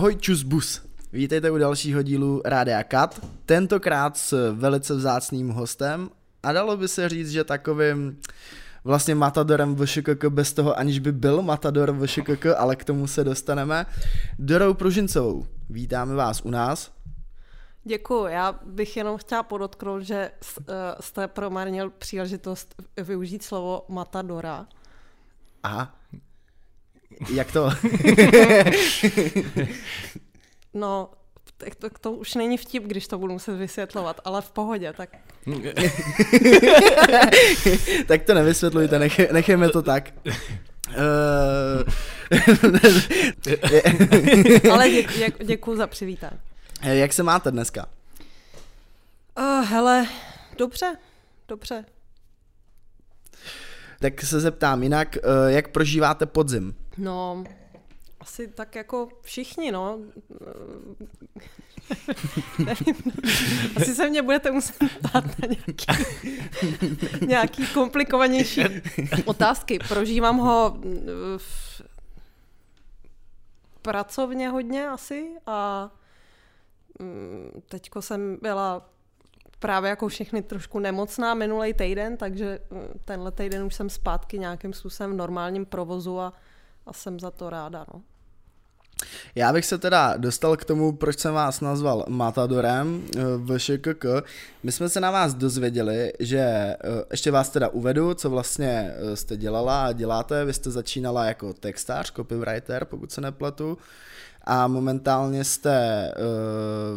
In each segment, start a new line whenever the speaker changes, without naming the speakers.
Ahoj čus bus. Vítejte u dalšího dílu Rádia Kat, tentokrát s velice vzácným hostem a dalo by se říct, že takovým vlastně matadorem VŠKK bez toho, aniž by byl matador VŠKK, ale k tomu se dostaneme. Dorou Pružincovou, vítáme vás u nás.
Děkuji. Já bych jenom chtěla podotknout, že eh, jste promarnil příležitost využít slovo matadora.
Aha. Jak to?
no, tak to, to už není vtip, když to budu muset vysvětlovat, ale v pohodě, tak...
tak to nevysvětlujte, nech, nechejme to tak. Uh...
ale děk, děk, děkuji za přivítání.
Jak se máte dneska?
Uh, hele, dobře, dobře.
Tak se zeptám jinak, jak prožíváte podzim?
No, asi tak jako všichni, no. Asi se mě budete muset ptát na nějaký, nějaký komplikovanější otázky. Prožívám ho v pracovně hodně asi a mm, teďko jsem byla právě jako všechny trošku nemocná minulý týden, takže mm, tenhle týden už jsem zpátky nějakým způsobem v normálním provozu a, a jsem za to ráda. No.
Já bych se teda dostal k tomu, proč jsem vás nazval Matadorem eh, v ŠKK. My jsme se na vás dozvěděli, že eh, ještě vás teda uvedu, co vlastně eh, jste dělala a děláte. Vy jste začínala jako textář, copywriter, pokud se nepletu. A momentálně jste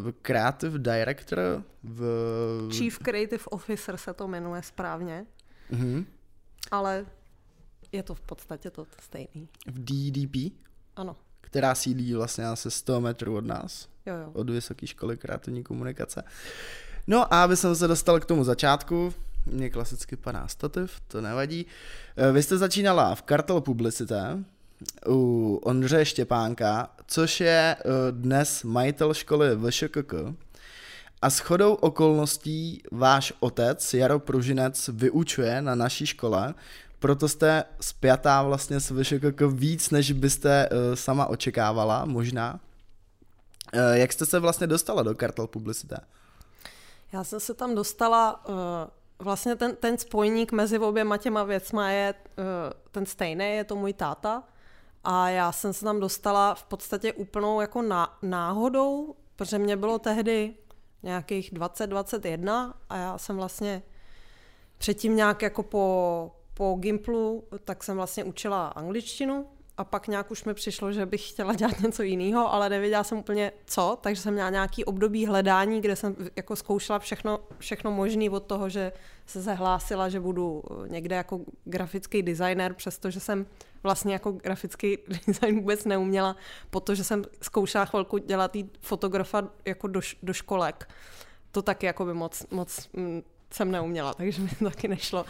uh, creative director v...
Chief Creative Officer se to jmenuje správně. Uh-huh. Ale je to v podstatě to stejný.
V DDP?
Ano
která sídlí vlastně asi 100 metrů od nás.
Jo, jo.
Od Vysoké školy kreativní komunikace. No a aby jsem se dostal k tomu začátku, mě klasicky padá stativ, to nevadí. Eh, vy jste začínala v Kartel Publicité u Ondřeje Štěpánka, což je eh, dnes majitel školy VŠKK. A s chodou okolností váš otec, Jaro Pružinec, vyučuje na naší škole, proto jste spjatá vlastně s VŠKK víc, než byste uh, sama očekávala, možná. Uh, jak jste se vlastně dostala do kartel publicité?
Já jsem se tam dostala, uh, vlastně ten, ten spojník mezi oběma těma věcma je uh, ten stejný, je to můj táta. A já jsem se tam dostala v podstatě úplnou jako ná, náhodou, protože mě bylo tehdy nějakých 20-21 a já jsem vlastně předtím nějak jako po, po Gimplu tak jsem vlastně učila angličtinu a pak nějak už mi přišlo, že bych chtěla dělat něco jiného, ale nevěděla jsem úplně co, takže jsem měla nějaký období hledání, kde jsem jako zkoušela všechno, všechno možné od toho, že se zahlásila, že budu někde jako grafický designer, přestože jsem vlastně jako grafický design vůbec neuměla, protože jsem zkoušela chvilku dělat fotografa jako do, do školek. To taky jako by moc, moc mm, jsem neuměla, takže mi to taky nešlo.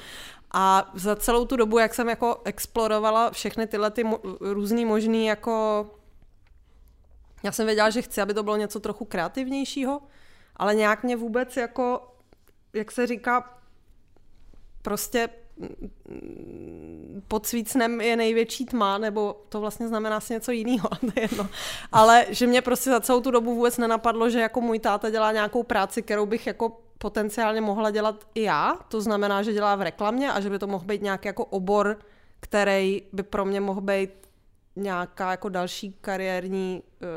A za celou tu dobu, jak jsem jako explorovala všechny tyhle ty mo- různý možný jako... Já jsem věděla, že chci, aby to bylo něco trochu kreativnějšího, ale nějak mě vůbec jako, jak se říká, prostě pod svícnem je největší tma, nebo to vlastně znamená asi něco jiného, jedno. Ale že mě prostě za celou tu dobu vůbec nenapadlo, že jako můj táta dělá nějakou práci, kterou bych jako potenciálně mohla dělat i já, to znamená, že dělá v reklamě a že by to mohl být nějaký jako obor, který by pro mě mohl být nějaká jako další kariérní uh,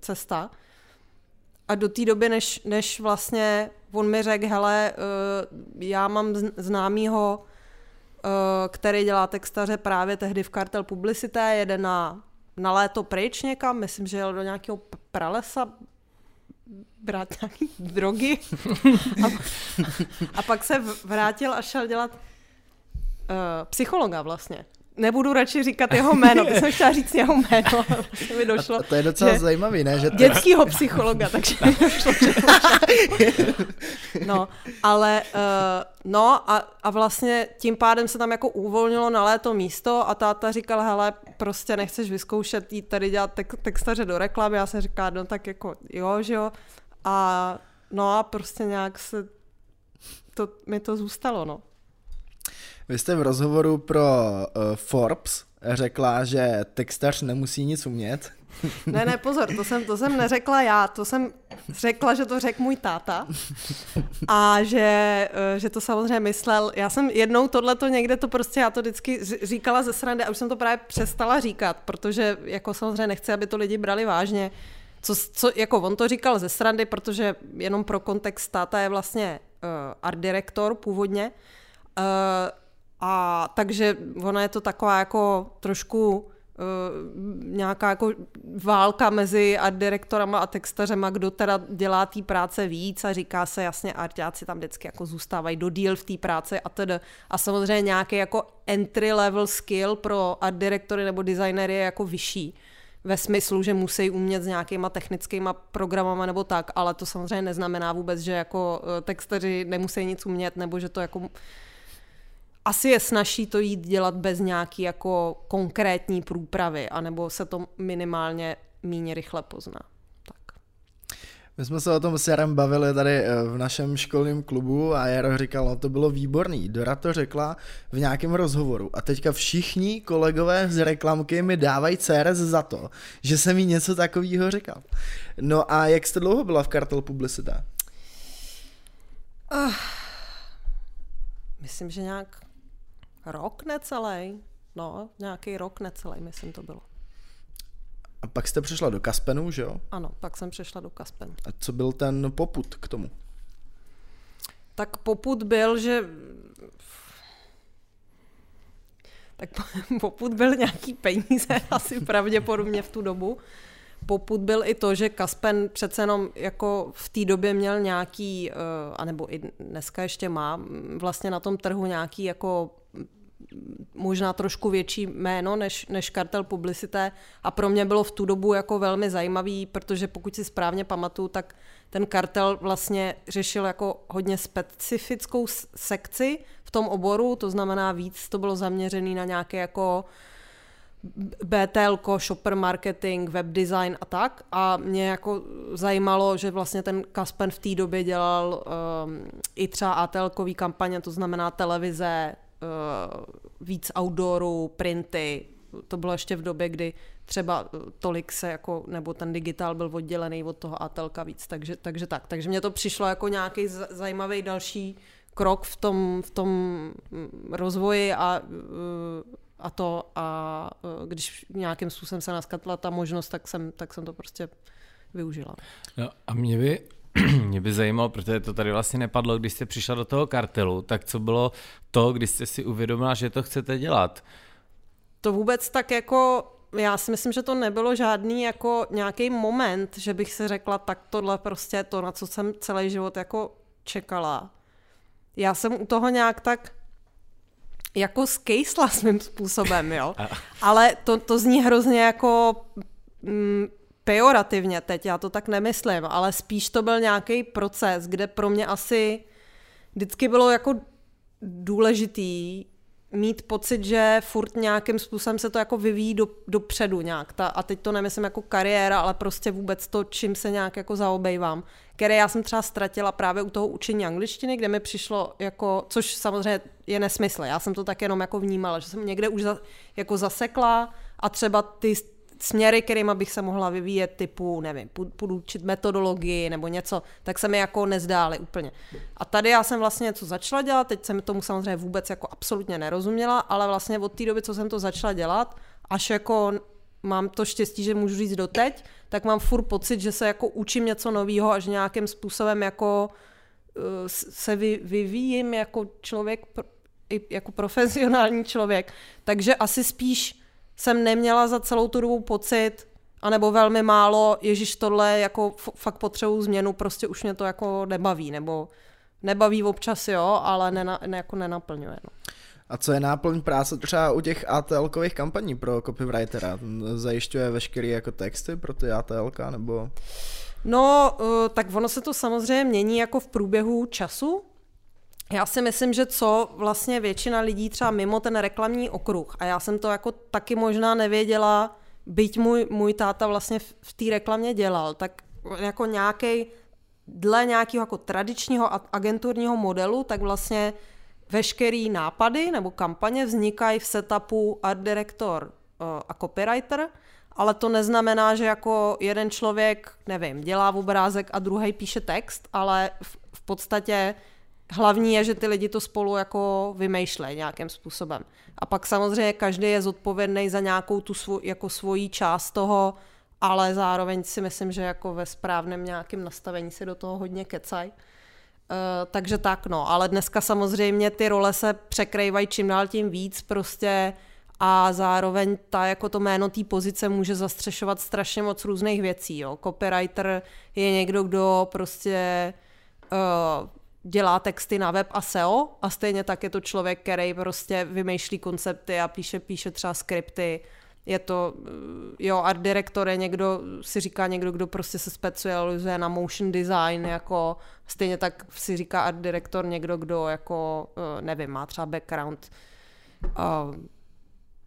cesta. A do té doby, než, než vlastně on mi řekl, hele, uh, já mám známýho, uh, který dělá textaře právě tehdy v Kartel Publicité, jede na, na léto pryč někam, myslím, že jel do nějakého pralesa, brát nějaký drogy a, a pak se vrátil a šel dělat uh, psychologa vlastně. Nebudu radši říkat jeho jméno, bych jsem chtěla říct jeho jméno,
to mi došlo. A to je docela zajímavý, ne? Že to...
Dětskýho psychologa, takže mi došlo, že No, ale uh, no a, a vlastně tím pádem se tam jako uvolnilo na léto místo a táta říkal, hele, prostě nechceš vyzkoušet jít tady dělat tek- textaře do reklamy. Já jsem říkala, no tak jako jo, že jo. A no a prostě nějak se to, mi to zůstalo, no.
Vy jste v rozhovoru pro uh, Forbes řekla, že textař nemusí nic umět.
Ne, ne, pozor, to jsem, to jsem neřekla já, to jsem řekla, že to řekl můj táta. A že, eh, že to samozřejmě myslel, já jsem jednou tohleto někde to prostě, já to vždycky říkala ze srandy a už jsem to právě přestala říkat, protože jako samozřejmě nechci, aby to lidi brali vážně, co, co, jako on to říkal ze srandy, protože jenom pro kontext táta je vlastně uh, art director původně, uh, a takže ona je to taková jako trošku Uh, nějaká jako válka mezi art direktorama a textařema, kdo teda dělá té práce víc a říká se jasně, artiáci tam vždycky jako zůstávají do díl v té práci a tedy. A samozřejmě nějaký jako entry level skill pro art direktory nebo designery je jako vyšší ve smyslu, že musí umět s nějakýma technickýma programama nebo tak, ale to samozřejmě neznamená vůbec, že jako eh, textaři nemusí nic umět nebo že to jako asi je snaží to jít dělat bez nějaký jako konkrétní průpravy, anebo se to minimálně méně rychle pozná. Tak.
My jsme se o tom s Jarem bavili tady eh, v našem školním klubu a Jaro říkal, no to bylo výborný. Dora to řekla v nějakém rozhovoru a teďka všichni kolegové z reklamky mi dávají CRS za to, že jsem jí něco takového říkal. No a jak jste dlouho byla v Kartel Publicita? Uh,
myslím, že nějak rok necelý. No, nějaký rok necelý, myslím to bylo.
A pak jste přišla do Kaspenu, že jo?
Ano, pak jsem přišla do Kaspenu.
A co byl ten poput k tomu?
Tak poput byl, že tak poput byl nějaký peníze asi pravděpodobně v tu dobu. Poput byl i to, že Kaspen přece jenom jako v té době měl nějaký, eh, anebo i dneska ještě má vlastně na tom trhu nějaký jako možná trošku větší jméno než, než kartel publicité a pro mě bylo v tu dobu jako velmi zajímavý, protože pokud si správně pamatuju, tak ten kartel vlastně řešil jako hodně specifickou sekci v tom oboru, to znamená víc to bylo zaměřené na nějaké jako BTL, shopper marketing, web design a tak. A mě jako zajímalo, že vlastně ten Kaspen v té době dělal um, i třeba atl kampaně, to znamená televize, víc outdooru, printy. To bylo ještě v době, kdy třeba tolik se jako, nebo ten digitál byl oddělený od toho Atelka víc, takže, takže tak. Takže mně to přišlo jako nějaký zajímavý další krok v tom, v tom mm, rozvoji a, uh, a to a když nějakým způsobem se naskatla ta možnost, tak jsem, tak jsem to prostě využila.
No a mě by mě by zajímalo, protože to tady vlastně nepadlo, když jste přišla do toho kartelu, tak co bylo to, když jste si uvědomila, že to chcete dělat?
To vůbec tak jako, já si myslím, že to nebylo žádný jako nějaký moment, že bych si řekla, tak tohle prostě je to, na co jsem celý život jako čekala. Já jsem u toho nějak tak jako skejsla svým způsobem, jo. Ale to, to zní hrozně jako mm, pejorativně teď, já to tak nemyslím, ale spíš to byl nějaký proces, kde pro mě asi vždycky bylo jako důležitý mít pocit, že furt nějakým způsobem se to jako vyvíjí do, dopředu nějak. Ta, a teď to nemyslím jako kariéra, ale prostě vůbec to, čím se nějak jako zaobejvám. Které já jsem třeba ztratila právě u toho učení angličtiny, kde mi přišlo jako, což samozřejmě je nesmysl. Já jsem to tak jenom jako vnímala, že jsem někde už za, jako zasekla a třeba ty směry, kterými bych se mohla vyvíjet, typu, nevím, půjdu učit metodologii nebo něco, tak se mi jako nezdály úplně. A tady já jsem vlastně něco začala dělat, teď jsem tomu samozřejmě vůbec jako absolutně nerozuměla, ale vlastně od té doby, co jsem to začala dělat, až jako mám to štěstí, že můžu říct doteď, tak mám furt pocit, že se jako učím něco nového a že nějakým způsobem jako uh, se vy, vyvíjím jako člověk, jako profesionální člověk. Takže asi spíš jsem neměla za celou tu dobu pocit, anebo velmi málo, ježiš, tohle jako fakt potřebuji změnu, prostě už mě to jako nebaví, nebo nebaví občas jo, ale nena, ne, jako nenaplňuje. No.
A co je náplň práce třeba u těch ATL-kových kampaní pro copywritera? Zajišťuje veškeré jako texty pro ty ATL, nebo?
No, eh, tak ono se to samozřejmě mění jako v průběhu času, já si myslím, že co vlastně většina lidí třeba mimo ten reklamní okruh, a já jsem to jako taky možná nevěděla, byť můj, můj táta vlastně v, v té reklamě dělal, tak jako nějaký dle nějakého jako tradičního agenturního modelu, tak vlastně veškerý nápady nebo kampaně vznikají v setupu art director a copywriter, ale to neznamená, že jako jeden člověk, nevím, dělá obrázek a druhý píše text, ale v, v podstatě hlavní je, že ty lidi to spolu jako vymýšlejí nějakým způsobem. A pak samozřejmě každý je zodpovědný za nějakou tu svou, jako svoji část toho, ale zároveň si myslím, že jako ve správném nějakém nastavení si do toho hodně kecají. Uh, takže tak no, ale dneska samozřejmě ty role se překrývají čím dál tím víc prostě a zároveň ta jako to jméno té pozice může zastřešovat strašně moc různých věcí. Jo. Copywriter je někdo, kdo prostě uh, dělá texty na web a SEO a stejně tak je to člověk, který prostě vymýšlí koncepty a píše, píše třeba skripty. Je to, eh, jo, art director je někdo, si říká někdo, kdo prostě se specializuje na motion design, jako stejně tak si říká art director někdo, kdo jako, eh, nevím, má třeba background uh,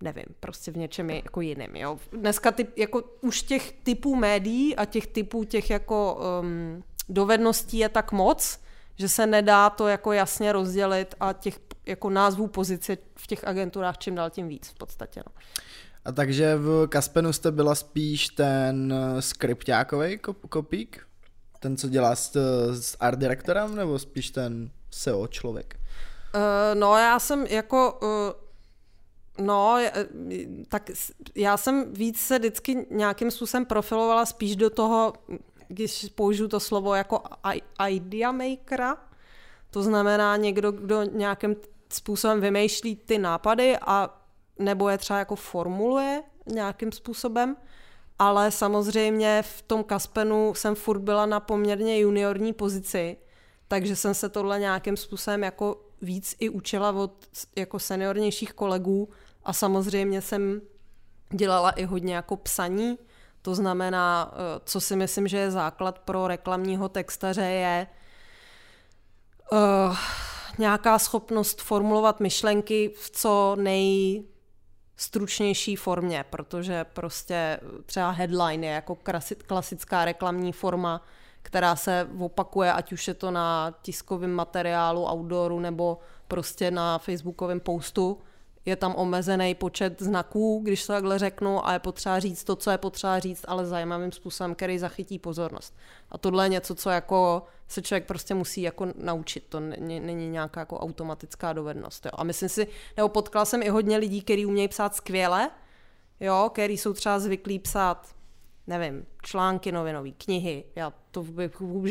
nevím, prostě v něčem jako jiným, jo. Dneska ty, jako už těch typů médií a těch typů těch jako um, dovedností je tak moc, že se nedá to jako jasně rozdělit a těch jako názvů pozice v těch agenturách čím dál tím víc v podstatě. No.
A takže v Kaspenu jste byla spíš ten eh, skriptákový kopík? Ten, co dělá s, s art direktorem, nebo spíš ten SEO člověk?
Uh, no já jsem jako uh, No, tak já jsem víc se vždycky nějakým způsobem profilovala spíš do toho, když použiju to slovo jako idea makera, to znamená někdo, kdo nějakým způsobem vymýšlí ty nápady a nebo je třeba jako formuluje nějakým způsobem, ale samozřejmě v tom Kaspenu jsem furt byla na poměrně juniorní pozici, takže jsem se tohle nějakým způsobem jako víc i učila od jako seniornějších kolegů a samozřejmě jsem dělala i hodně jako psaní, to znamená, eh, co si myslím, že je základ pro reklamního textaře, je uh, nějaká schopnost formulovat myšlenky v co nejstručnější formě, protože prostě třeba headline je jako klasická reklamní forma, která se opakuje, ať už je to na tiskovém materiálu, outdooru nebo prostě na facebookovém postu je tam omezený počet znaků, když to takhle řeknu, a je potřeba říct to, co je potřeba říct, ale zajímavým způsobem, který zachytí pozornost. A tohle je něco, co jako se člověk prostě musí jako naučit. To není, není nějaká jako automatická dovednost. Jo. A myslím si, nebo potkala jsem i hodně lidí, kteří umějí psát skvěle, jo, který jsou třeba zvyklí psát nevím, články novinové, knihy. Já to v,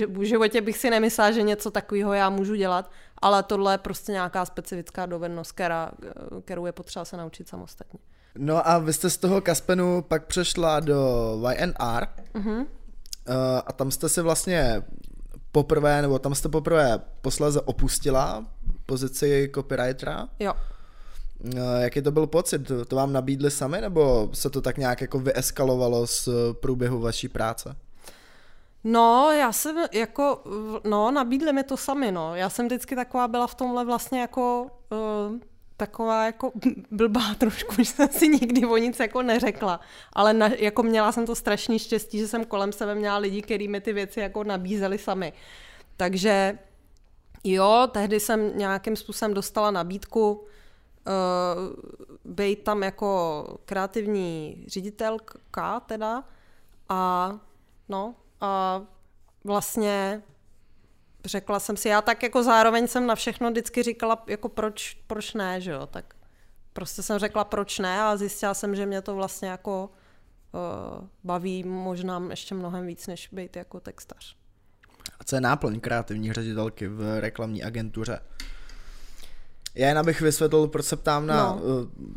v životě bych si nemyslela, že něco takového já můžu dělat, ale tohle je prostě nějaká specifická dovednost, která, kterou je potřeba se naučit samostatně.
No a vy jste z toho Kaspenu pak přešla do YNR uh-huh. a tam jste si vlastně poprvé, nebo tam jste poprvé posléze opustila pozici copywritera.
Jo.
Eh, jaký to byl pocit? To vám nabídli sami, nebo se to tak nějak jako vyeskalovalo z průběhu vaší práce?
No, já jsem jako, no, nabídli mi to sami, no. Já jsem vždycky taková byla v tomhle vlastně jako uh, taková jako blbá trošku, že jsem si nikdy o nic jako neřekla. Ale na, jako měla jsem to strašný štěstí, že jsem kolem sebe měla lidi, kteří mi ty věci jako nabízeli sami. Takže jo, tehdy jsem nějakým způsobem dostala nabídku uh, být tam jako kreativní ředitelka teda a no, a vlastně řekla jsem si, já tak jako zároveň jsem na všechno vždycky říkala, jako proč, proč ne, že jo, tak prostě jsem řekla proč ne a zjistila jsem, že mě to vlastně jako uh, baví možná ještě mnohem víc, než být jako textař.
A co je náplň kreativní ředitelky v reklamní agentuře? Já jen abych vysvětlil, proč se ptám na no.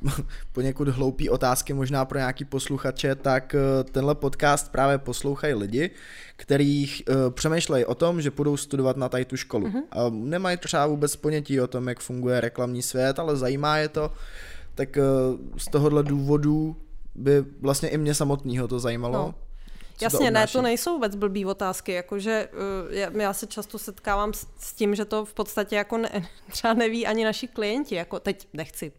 uh, poněkud hloupý otázky možná pro nějaký posluchače, tak uh, tenhle podcast právě poslouchají lidi, kterých uh, přemýšlejí o tom, že budou studovat na tady tu školu. Uh-huh. A nemají třeba vůbec ponětí o tom, jak funguje reklamní svět, ale zajímá je to, tak uh, z tohohle důvodu by vlastně i mě samotného to zajímalo. No.
Jasně, ne, to nejsou vůbec blbý otázky, jakože uh, já se často setkávám s, s tím, že to v podstatě jako ne, třeba neví ani naši klienti, jako teď nechci,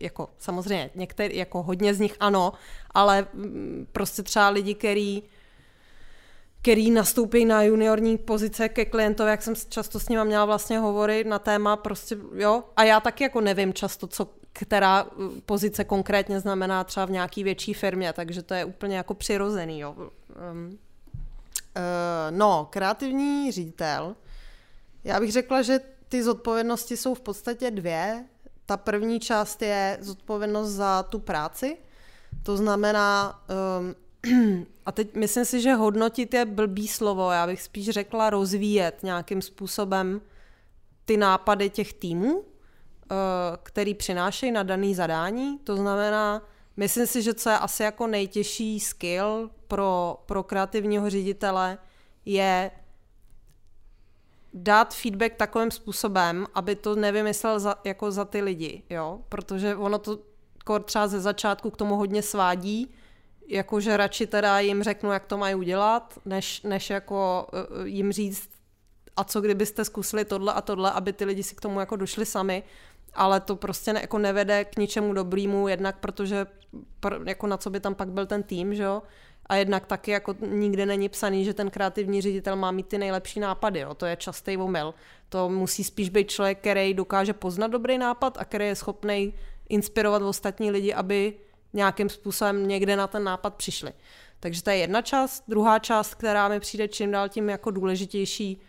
jako samozřejmě některý, jako hodně z nich ano, ale mm, prostě třeba lidi, který který nastoupí na juniorní pozice ke klientovi, jak jsem často s ním měla vlastně hovory na téma prostě, jo, a já taky jako nevím často, co která uh, pozice konkrétně znamená třeba v nějaký větší firmě, takže to je úplně jako přirozený, jo. Um, no, kreativní ředitel, já bych řekla, že ty zodpovědnosti jsou v podstatě dvě. Ta první část je zodpovědnost za tu práci, to znamená, um, a teď myslím si, že hodnotit je blbý slovo, já bych spíš řekla rozvíjet nějakým způsobem ty nápady těch týmů, který přinášejí na daný zadání. To znamená, myslím si, že co je asi jako nejtěžší skill pro, pro kreativního ředitele, je dát feedback takovým způsobem, aby to nevymyslel za, jako za ty lidi, jo, protože ono to třeba ze začátku k tomu hodně svádí, jakože radši teda jim řeknu, jak to mají udělat, než, než jako uh, jim říct, a co kdybyste zkusili tohle a tohle, aby ty lidi si k tomu jako došli sami, ale to prostě ne, jako nevede k ničemu dobrýmu, jednak protože pr, jako na co by tam pak byl ten tým, že jo, a jednak taky jako nikde není psaný, že ten kreativní ředitel má mít ty nejlepší nápady, jo. to je častý omyl. To musí spíš být člověk, který dokáže poznat dobrý nápad a který je schopný inspirovat ostatní lidi, aby nějakým způsobem někde na ten nápad přišli. Takže to je jedna část. Druhá část, která mi přijde čím dál tím jako důležitější,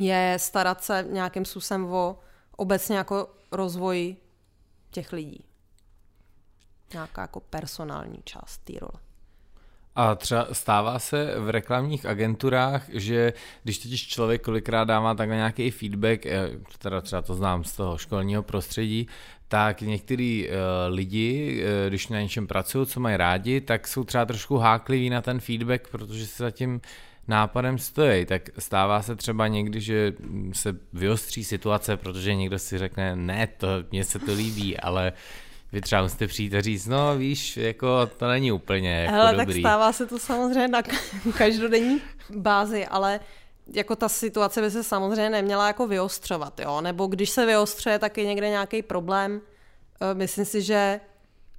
je starat se nějakým způsobem o obecně jako rozvoj těch lidí. Nějaká jako personální část té role.
A třeba stává se v reklamních agenturách, že když totiž člověk kolikrát dává takhle nějaký feedback, eh, teda třeba to znám z toho školního prostředí, tak některý uh, lidi, uh, když na něčem pracují, co mají rádi, tak jsou třeba trošku hákliví na ten feedback, protože se zatím nápadem stojí, tak stává se třeba někdy, že se vyostří situace, protože někdo si řekne, ne, to, mně se to líbí, ale vy třeba musíte přijít a říct, no víš, jako to není úplně jako
Hele,
dobrý.
tak stává se to samozřejmě na každodenní bázi, ale jako ta situace by se samozřejmě neměla jako vyostřovat, jo? nebo když se vyostřuje, tak je někde nějaký problém. Eh, myslím si, že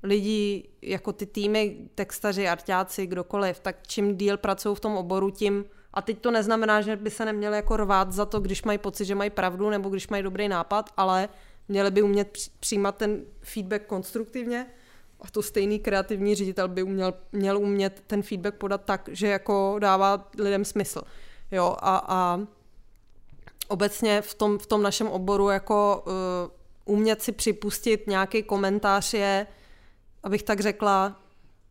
lidi, jako ty týmy, textaři, arťáci, kdokoliv, tak čím díl pracují v tom oboru, tím a teď to neznamená, že by se neměli jako rvát za to, když mají pocit, že mají pravdu nebo když mají dobrý nápad, ale měli by umět přijímat ten feedback konstruktivně a to stejný kreativní ředitel by uměl, měl umět ten feedback podat tak, že jako dává lidem smysl. Jo, a, a obecně v tom, v tom našem oboru jako uh, umět si připustit nějaký komentář je, abych tak řekla,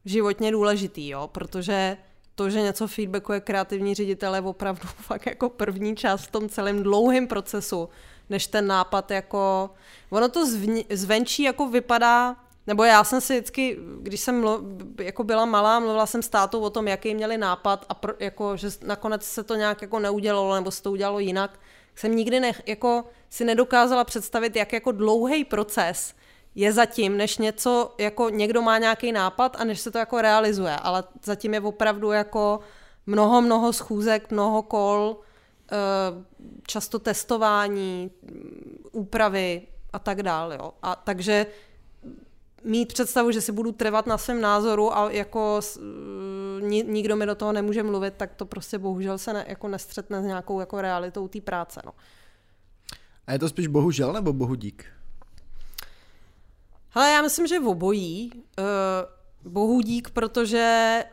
životně důležitý, jo, protože to, že něco feedbackuje kreativní ředitel je opravdu fakt jako první část v tom celém dlouhém procesu, než ten nápad jako, ono to zvni, zvenčí jako vypadá, nebo já jsem si vždycky, když jsem mluv, jako byla malá, mluvila jsem s tátou o tom, jaký měli nápad a pro, jako, že nakonec se to nějak jako neudělalo, nebo se to udělalo jinak, jsem nikdy ne, jako si nedokázala představit, jak jako dlouhý proces je zatím, než něco, jako někdo má nějaký nápad a než se to jako realizuje, ale zatím je opravdu jako mnoho, mnoho schůzek, mnoho kol, eh, často testování, úpravy a tak dále. A takže mít představu, že si budu trvat na svém názoru a jako nikdo mi do toho nemůže mluvit, tak to prostě bohužel se ne, jako nestřetne s nějakou jako realitou té práce. No.
A je to spíš bohužel nebo bohudík?
Ale já myslím, že v obojí. Uh, bohu dík, protože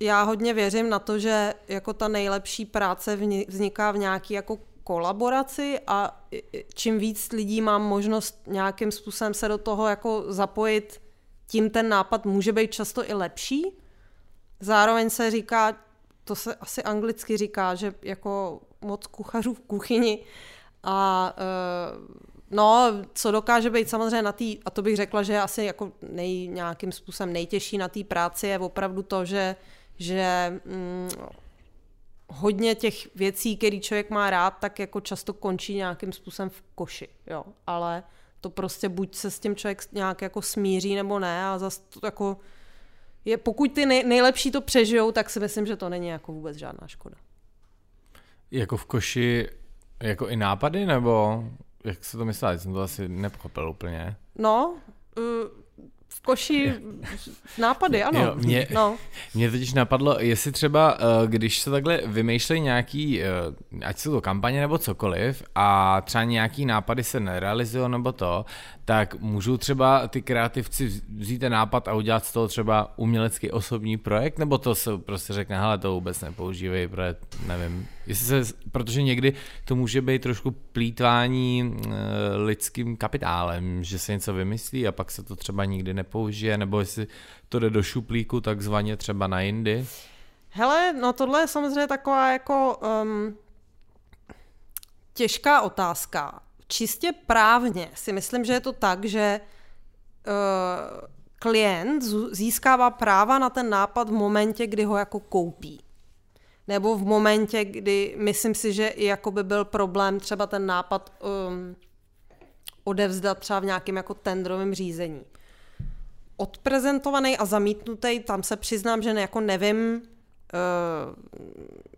já hodně věřím na to, že jako ta nejlepší práce vzniká v nějaký jako kolaboraci a čím víc lidí mám možnost nějakým způsobem se do toho jako zapojit, tím ten nápad může být často i lepší. Zároveň se říká, to se asi anglicky říká, že jako moc kuchařů v kuchyni a uh, No, co dokáže být samozřejmě na té, a to bych řekla, že asi jako nej, nějakým způsobem nejtěžší na té práci, je opravdu to, že, že mm, hodně těch věcí, které člověk má rád, tak jako často končí nějakým způsobem v koši, jo. Ale to prostě buď se s tím člověk nějak jako smíří nebo ne a zase to jako je, pokud ty nej, nejlepší to přežijou, tak si myslím, že to není jako vůbec žádná škoda.
Jako v koši, jako i nápady, nebo jak se to myslel? Jsem to asi nepochopil úplně.
No, uh, v koši nápady, ano.
Jo, mě,
no.
mě totiž napadlo, jestli třeba, eh, když se takhle vymýšlejí nějaký, eh, ať jsou to kampaně nebo cokoliv, a třeba nějaký nápady se nerealizují nebo to, tak můžou třeba ty kreativci vzít ten nápad a udělat z toho třeba umělecký osobní projekt, nebo to se prostě řekne, hele, to vůbec nepoužívej, protože nevím, jestli se, protože někdy to může být trošku plítvání e, lidským kapitálem, že se něco vymyslí a pak se to třeba nikdy nepoužije, nebo jestli to jde do šuplíku takzvaně třeba na jindy.
Hele, no tohle je samozřejmě taková jako um, těžká otázka. Čistě právně si myslím, že je to tak, že uh, klient získává práva na ten nápad v momentě, kdy ho jako koupí. Nebo v momentě, kdy myslím si, že jako by byl problém třeba ten nápad um, odevzdat třeba v nějakém jako tendrovém řízení. Odprezentovaný a zamítnutý, tam se přiznám, že ne, jako nevím, uh,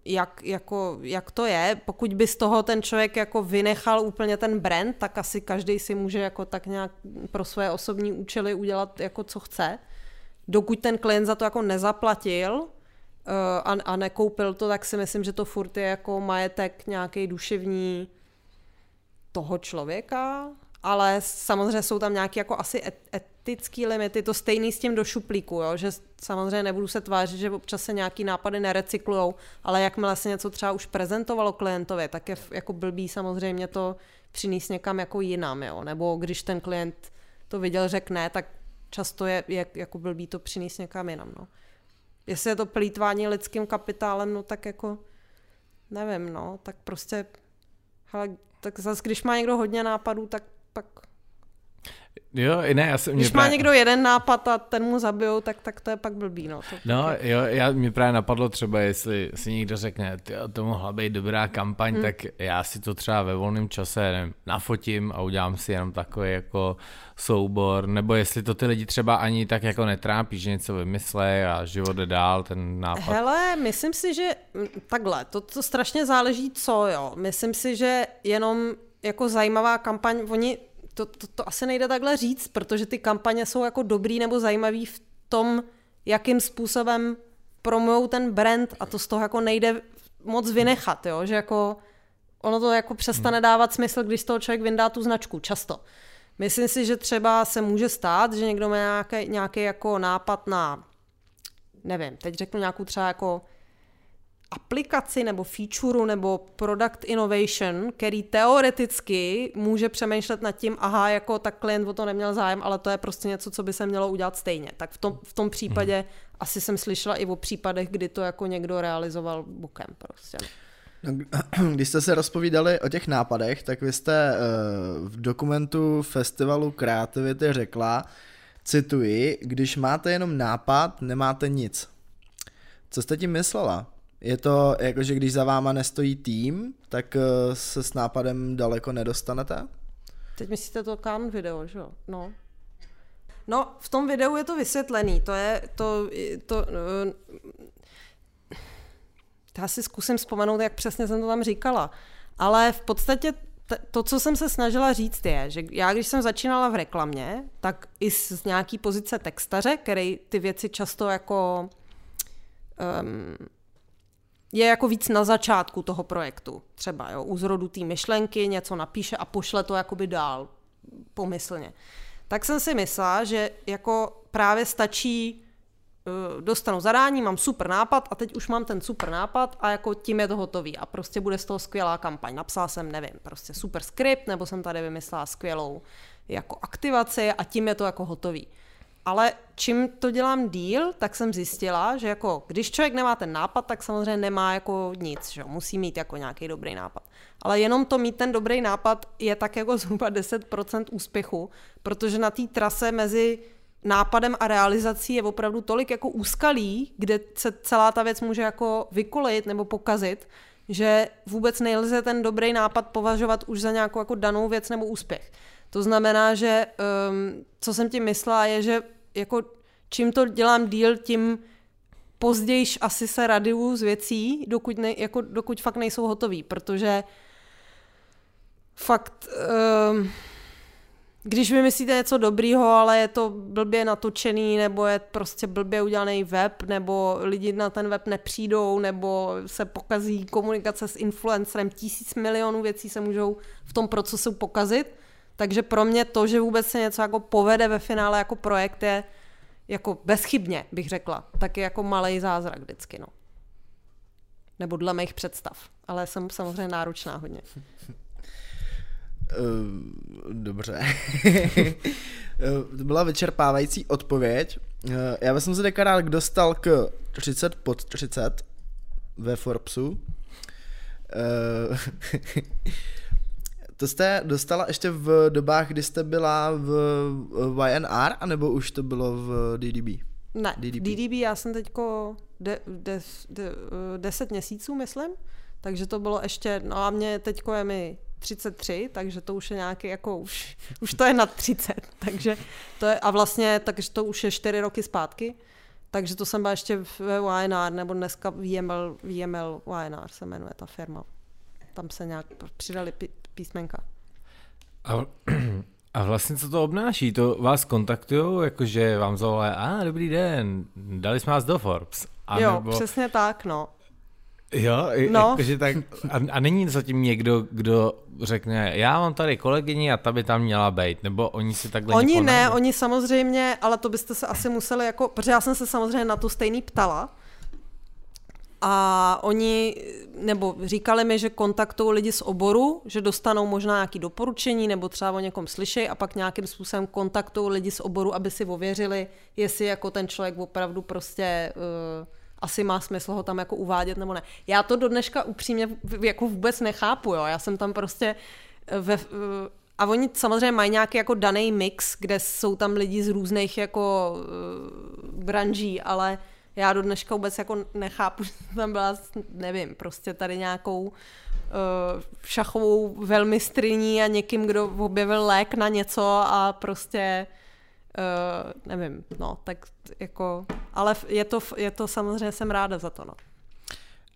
jak, jako, jak to je. Pokud by z toho ten člověk jako vynechal úplně ten brand, tak asi každý si může jako tak nějak pro své osobní účely udělat jako co chce. Dokud ten klient za to jako nezaplatil a, a nekoupil to, tak si myslím, že to furt je jako majetek nějaký duševní toho člověka, ale samozřejmě jsou tam nějaké jako asi et, etické limity, to stejný s tím do šuplíku, jo? že samozřejmě nebudu se tvářit, že občas se nějaký nápady nerecyklujou, ale jakmile se něco třeba už prezentovalo klientovi, tak je jako blbý samozřejmě to přinést někam jako jinam, jo? nebo když ten klient to viděl, řekne, tak často je, je jako blbý to přinést někam jinam. No. Jestli je to plítvání lidským kapitálem, no tak jako nevím, no, tak prostě hele, tak zase když má někdo hodně nápadů, tak pak
Jo, ne, já jsem...
Když má právě... někdo jeden nápad a ten mu zabijou, tak, tak to je pak blbý, no. To
no, je... jo, já, mě právě napadlo třeba, jestli si někdo řekne, ty, to mohla být dobrá kampaň, hmm. tak já si to třeba ve volném čase nevím, nafotím a udělám si jenom takový jako soubor, nebo jestli to ty lidi třeba ani tak jako netrápí, že něco vymyslej a život jde dál, ten nápad.
Hele, myslím si, že takhle, to, to strašně záleží co, jo. Myslím si, že jenom jako zajímavá kampaň, oni to, to, to asi nejde takhle říct, protože ty kampaně jsou jako dobrý nebo zajímavý v tom, jakým způsobem promujou ten brand a to z toho jako nejde moc vynechat, jo? že jako ono to jako přestane hmm. dávat smysl, když z toho člověk vyndá tu značku, často. Myslím si, že třeba se může stát, že někdo má nějaký, nějaký jako nápad na, nevím, teď řeknu nějakou třeba jako aplikaci nebo featureu nebo product innovation, který teoreticky může přemýšlet nad tím, aha, jako tak klient o to neměl zájem, ale to je prostě něco, co by se mělo udělat stejně. Tak v tom, v tom případě hmm. asi jsem slyšela i o případech, kdy to jako někdo realizoval bokem prostě.
No, když jste se rozpovídali o těch nápadech, tak vy jste uh, v dokumentu Festivalu kreativity řekla, cituji, když máte jenom nápad, nemáte nic. Co jste tím myslela? Je to jako, že když za váma nestojí tým, tak eh, se s nápadem daleko nedostanete?
Teď myslíte to Khan video, že jo? No. No, v tom videu je to vysvětlený. To je, to, to, eh, já si zkusím vzpomenout, jak přesně jsem to tam říkala. Ale v podstatě to, co jsem se snažila říct, je, že já, když jsem začínala v reklamě, tak i z nějaký pozice textaře, který ty věci často jako um, je jako víc na začátku toho projektu. Třeba jo, u zrodu té myšlenky něco napíše a pošle to jakoby dál pomyslně. Tak jsem si myslela, že jako právě stačí uh, dostanu zadání, mám super nápad a teď už mám ten super nápad a jako tím je to hotový a prostě bude z toho skvělá kampaň. Napsala jsem, nevím, prostě super skript, nebo jsem tady vymyslela skvělou jako aktivaci a tím je to jako hotový. Ale čím to dělám díl, tak jsem zjistila, že jako když člověk nemá ten nápad, tak samozřejmě nemá jako nic, že musí mít jako nějaký dobrý nápad. Ale jenom to mít ten dobrý nápad je tak jako zhruba 10% úspěchu, protože na té trase mezi nápadem a realizací je opravdu tolik jako úskalí, kde se celá ta věc může jako vykolejit nebo pokazit, že vůbec nelze ten dobrý nápad považovat už za nějakou jako danou věc nebo úspěch. To znamená, že um, co jsem tím myslela, je, že jako čím to dělám díl, tím později asi se radiu z věcí, dokud, ne, jako, dokud fakt nejsou hotový, protože fakt um, když vymyslíte něco dobrýho, ale je to blbě natočený, nebo je prostě blbě udělaný web, nebo lidi na ten web nepřijdou, nebo se pokazí komunikace s influencerem, tisíc milionů věcí se můžou v tom procesu pokazit. Takže pro mě to, že vůbec se něco jako povede ve finále jako projekt je jako bezchybně, bych řekla, tak je jako malý zázrak vždycky, no. Nebo dle mých představ. Ale jsem samozřejmě náročná hodně.
Uh, dobře. to byla vyčerpávající odpověď. Uh, já bych se teďka rád dostal k 30 pod 30 ve Forbesu. To jste dostala ještě v dobách, kdy jste byla v YNR, anebo už to bylo v DDB?
Ne, DDB, DDB já jsem teďko de, de, de, deset měsíců, myslím, takže to bylo ještě, no a mě teďko je mi 33, takže to už je nějaký jako, už, už to je nad 30, takže to je, a vlastně, takže to už je 4 roky zpátky, takže to jsem byla ještě ve YNR, nebo dneska VML, VML YNR se jmenuje ta firma. Tam se nějak přidali písmenka.
A, a vlastně co to obnáší? To vás kontaktují, jakože vám zavolají, a dobrý den, dali jsme vás do Forbes.
A jo, nebo... přesně tak, no.
Jo, no. jakože tak, a, a není zatím někdo, kdo řekne, já mám tady kolegyni a ta by tam měla být, nebo oni si takhle
Oni ne, oni samozřejmě, ale to byste se asi museli jako, protože já jsem se samozřejmě na to stejný ptala, a oni, nebo říkali mi, že kontaktují lidi z oboru, že dostanou možná nějaké doporučení, nebo třeba o někom slyšejí a pak nějakým způsobem kontaktují lidi z oboru, aby si ověřili, jestli jako ten člověk opravdu prostě uh, asi má smysl ho tam jako uvádět nebo ne. Já to do dneška upřímně jako vůbec nechápu, jo. Já jsem tam prostě eh, ve, uh, a oni samozřejmě mají nějaký jako daný mix, kde jsou tam lidi z různých jako uh, branží, ale já do dneška vůbec jako nechápu, že tam byla, nevím, prostě tady nějakou uh, šachovou velmi striní a někým, kdo objevil lék na něco a prostě uh, nevím, no, tak jako, ale je to, je to samozřejmě, jsem ráda za to, no.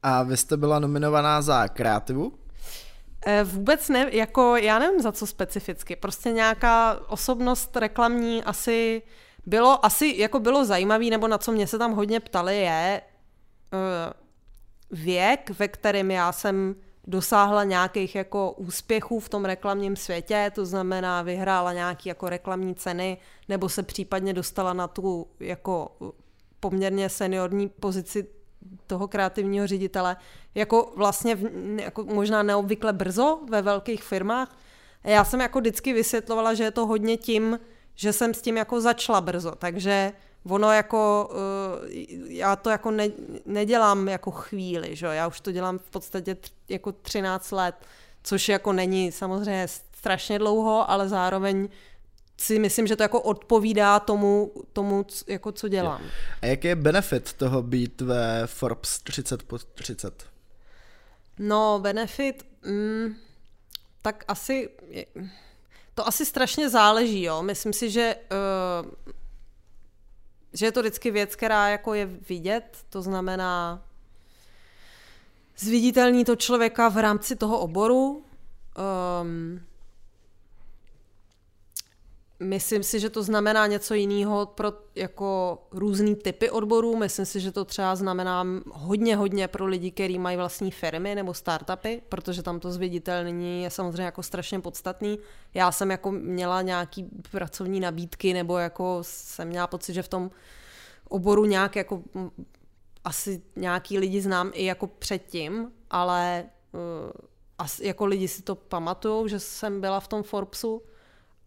A vy jste byla nominovaná za kreativu?
Eh, vůbec ne, jako já nevím za co specificky, prostě nějaká osobnost reklamní asi bylo asi jako bylo zajímavý, nebo na co mě se tam hodně ptali, je uh, věk, ve kterém já jsem dosáhla nějakých jako úspěchů v tom reklamním světě, to znamená vyhrála nějaký jako reklamní ceny, nebo se případně dostala na tu jako poměrně seniorní pozici toho kreativního ředitele, jako vlastně v, jako možná neobvykle brzo ve velkých firmách. Já jsem jako vždycky vysvětlovala, že je to hodně tím, že jsem s tím jako začala brzo, takže ono jako, uh, já to jako ne, nedělám jako chvíli, že já už to dělám v podstatě jako 13 let, což jako není samozřejmě strašně dlouho, ale zároveň si myslím, že to jako odpovídá tomu, tomu jako co dělám.
A jaký je benefit toho být ve Forbes 30 pod 30?
No, benefit, mm, tak asi, to asi strašně záleží, jo. Myslím si, že, uh, že je to vždycky věc, která jako je vidět, to znamená zviditelní to člověka v rámci toho oboru. Um, Myslím si, že to znamená něco jiného pro jako různý typy odborů. Myslím si, že to třeba znamená hodně, hodně pro lidi, kteří mají vlastní firmy nebo startupy, protože tam to zviditelnění je samozřejmě jako strašně podstatný. Já jsem jako měla nějaký pracovní nabídky nebo jako jsem měla pocit, že v tom oboru nějak jako asi nějaký lidi znám i jako předtím, ale uh, asi, jako lidi si to pamatují, že jsem byla v tom Forbesu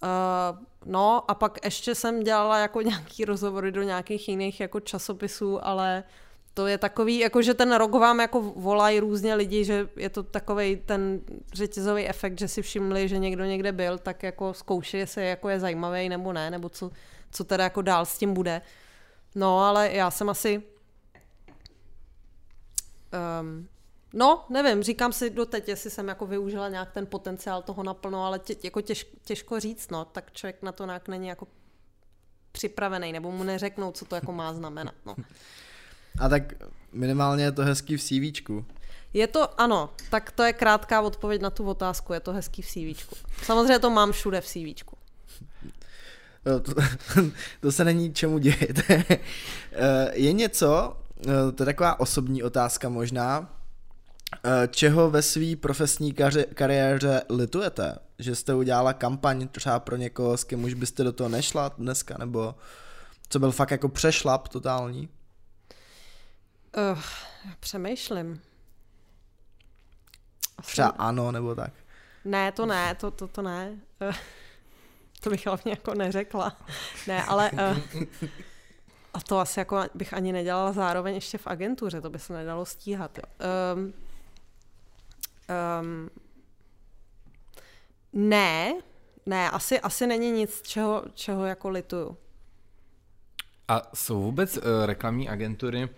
Uh, no a pak ještě jsem dělala jako nějaký rozhovory do nějakých jiných jako časopisů, ale to je takový, jako že ten rok vám jako volají různě lidi, že je to takový ten řetězový efekt, že si všimli, že někdo někde byl, tak jako zkouší, jestli jako je zajímavý nebo ne, nebo co, co teda jako dál s tím bude. No, ale já jsem asi um, No, nevím, říkám si doteď, jestli jsem jako využila nějak ten potenciál toho naplno, ale tě, jako těž, těžko říct, no, tak člověk na to nějak není jako připravený, nebo mu neřeknou, co to jako má znamenat, no.
A tak minimálně je to hezký v CVčku.
Je to, ano, tak to je krátká odpověď na tu otázku, je to hezký v CVčku. Samozřejmě to mám všude v CVčku.
No, to, to se není čemu dějet. je něco, to je taková osobní otázka možná, čeho ve své profesní kariéře litujete? Že jste udělala kampaň třeba pro někoho, s kým už byste do toho nešla dneska, nebo co byl fakt jako přešlap totální?
Uh, přemýšlím.
Asi... Třeba ano, nebo tak.
Ne, to ne, to, to, to ne. Uh, to bych hlavně jako neřekla. Ne, ale... Uh, a to asi jako bych ani nedělala zároveň ještě v agentuře, to by se nedalo stíhat. Jo. Um, um, ne, ne, asi, asi není nic, čeho, čeho jako lituju.
A jsou vůbec uh, reklamní agentury,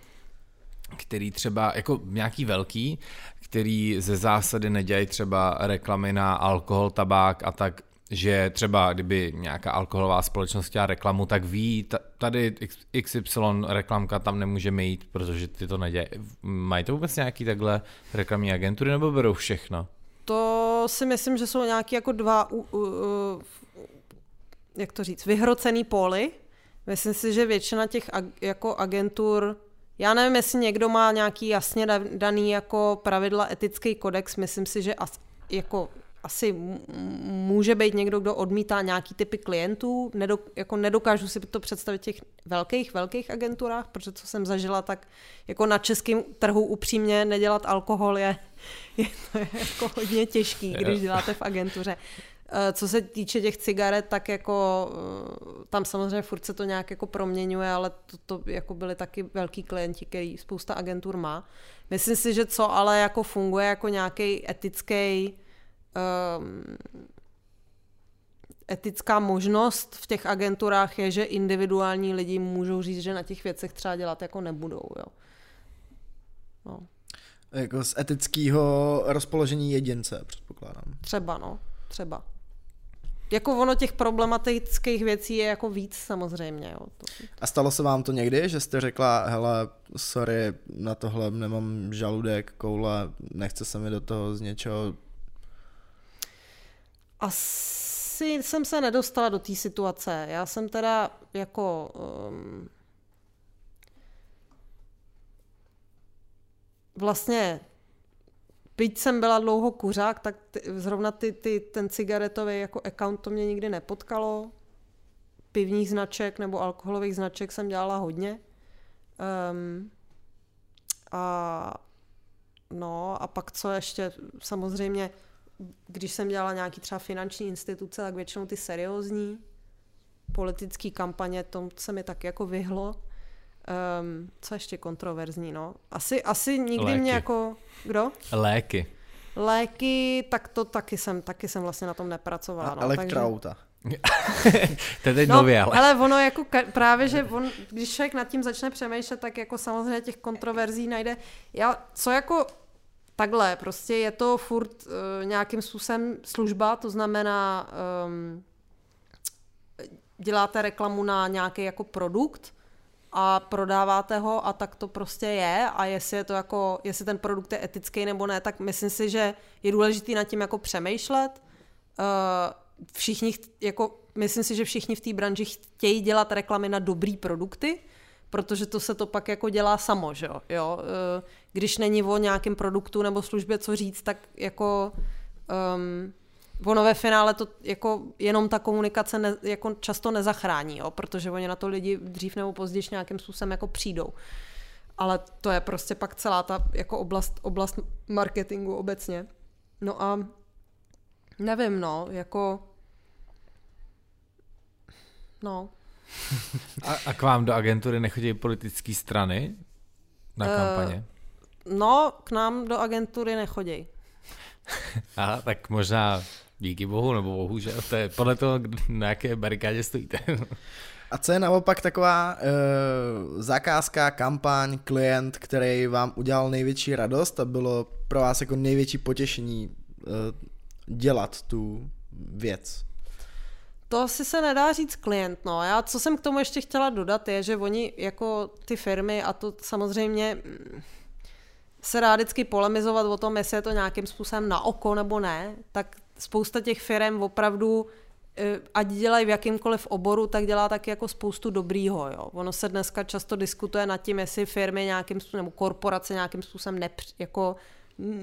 který třeba jako nějaký velký, který ze zásady nedělají třeba reklamy na alkohol, tabák a tak, že třeba kdyby nějaká alkoholová společnost chtěla reklamu, tak ví, tady XY reklamka tam nemůže mít, protože ty to nedělají. Mají to vůbec nějaký takhle reklamní agentury nebo berou všechno?
To si myslím, že jsou nějaký jako dva, uh, uh, jak to říct, vyhrocený póly. Myslím si, že většina těch ag, jako agentur já nevím, jestli někdo má nějaký jasně daný jako pravidla etický kodex, myslím si, že jako asi může být někdo, kdo odmítá nějaký typy klientů. Nedok, jako nedokážu si to představit v těch velkých, velkých agenturách, protože co jsem zažila, tak jako na českém trhu upřímně nedělat alkohol je, je, to je jako hodně těžký, když děláte v agentuře. Eh, co se týče těch cigaret, tak jako eh, tam samozřejmě furt se to nějak jako proměňuje, ale to, to jako byly taky velký klienti, který spousta agentur má. Myslím si, že co ale jako funguje jako nějaký etický etická možnost v těch agenturách je, že individuální lidi můžou říct, že na těch věcech třeba dělat jako nebudou. Jo.
No. Jako z etického rozpoložení jedince, předpokládám.
Třeba, no. Třeba. Jako ono těch problematických věcí je jako víc samozřejmě. Jo.
A stalo se vám to někdy, že jste řekla, hele, sorry, na tohle nemám žaludek, koule, nechce se mi do toho z něčeho...
Asi jsem se nedostala do té situace. Já jsem teda jako... Um, vlastně byť jsem byla dlouho kuřák, tak ty, zrovna ty, ty, ten cigaretový jako account to mě nikdy nepotkalo. Pivních značek nebo alkoholových značek jsem dělala hodně. Um, a no a pak co ještě, samozřejmě, když jsem dělala nějaký třeba finanční instituce, tak většinou ty seriózní politické kampaně, to se mi tak jako vyhlo. Um, co ještě kontroverzní, no? Asi, asi nikdy Léky. mě jako... Kdo?
Léky.
Léky, tak to taky jsem, taky jsem vlastně na tom nepracovala. No,
elektroauta.
Takže... to je teď
no,
nově, ale...
ale ono jako ka- právě, že on, když člověk nad tím začne přemýšlet, tak jako samozřejmě těch kontroverzí najde. Já, co jako takhle, prostě je to furt uh, nějakým způsobem služba, to znamená um, děláte reklamu na nějaký jako produkt, a prodáváte ho a tak to prostě je a jestli je to jako, jestli ten produkt je etický nebo ne, tak myslím si, že je důležité nad tím jako přemýšlet. Uh, všichni, jako, myslím si, že všichni v té branži chtějí dělat reklamy na dobrý produkty, protože to se to pak jako dělá samo, že jo. Uh, když není o nějakém produktu nebo službě co říct, tak jako um, ono ve finále to jako jenom ta komunikace ne, jako často nezachrání, jo, protože oni na to lidi dřív nebo později nějakým způsobem jako přijdou. Ale to je prostě pak celá ta jako oblast, oblast marketingu obecně. No a nevím, no, jako no.
A, a k vám do agentury nechodí politické strany na uh, kampaně?
No, k nám do agentury nechodí.
Aha, tak možná Díky bohu, nebo bohužel, to je podle toho, na jaké barikádě stojíte.
A co je naopak taková uh, zakázka, kampaň, klient, který vám udělal největší radost a bylo pro vás jako největší potěšení uh, dělat tu věc?
To asi se nedá říct klient, no. Já, co jsem k tomu ještě chtěla dodat, je, že oni jako ty firmy, a to samozřejmě mm, se dá vždycky polemizovat o tom, jestli je to nějakým způsobem na oko nebo ne, tak spousta těch firm opravdu eh, ať dělají v jakýmkoliv oboru, tak dělá taky jako spoustu dobrýho. Jo. Ono se dneska často diskutuje nad tím, jestli firmy nějakým způsobem, nebo korporace nějakým způsobem nepř, jako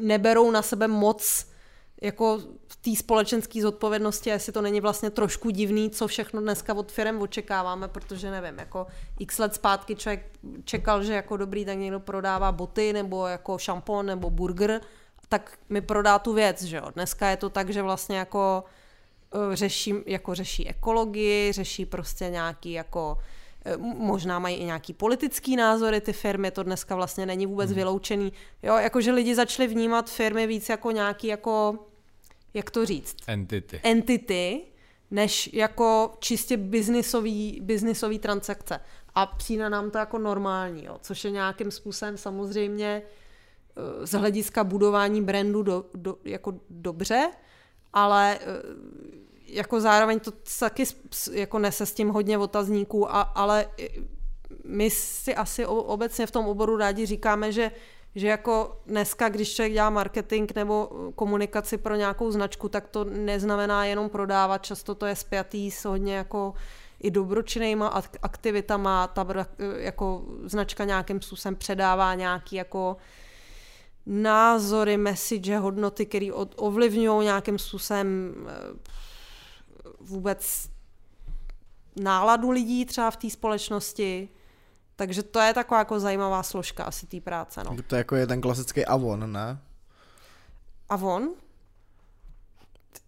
neberou na sebe moc jako v té společenské zodpovědnosti, jestli to není vlastně trošku divný, co všechno dneska od firm očekáváme, protože nevím, jako x let zpátky člověk čekal, že jako dobrý, tak někdo prodává boty, nebo jako šampon, nebo burger, tak mi prodá tu věc, že jo. Dneska je to tak, že vlastně jako eh, řeší, jako řeší ekologii, řeší prostě nějaký jako možná mají i nějaký politický názory ty firmy, to dneska vlastně není vůbec hmm. vyloučený. Jo, jakože lidi začali vnímat firmy víc jako nějaký jako jak to říct?
Entity.
Entity, než jako čistě biznisový, biznisový transakce. A přijde nám to jako normální, jo, což je nějakým způsobem samozřejmě eh, z hlediska budování brandu do, do, jako dobře, ale eh, jako zároveň to taky jako nese s tím hodně otazníků, a, ale my si asi obecně v tom oboru rádi říkáme, že že jako dneska, když člověk dělá marketing nebo komunikaci pro nějakou značku, tak to neznamená jenom prodávat, často to je spjatý s hodně jako i dobročinnýma aktivitama, ta jako značka nějakým způsobem předává nějaký jako názory, message, hodnoty, které ovlivňují nějakým způsobem eh, vůbec náladu lidí třeba v té společnosti, takže to je taková jako zajímavá složka asi té práce. No.
To jako je ten klasický Avon, ne?
Avon?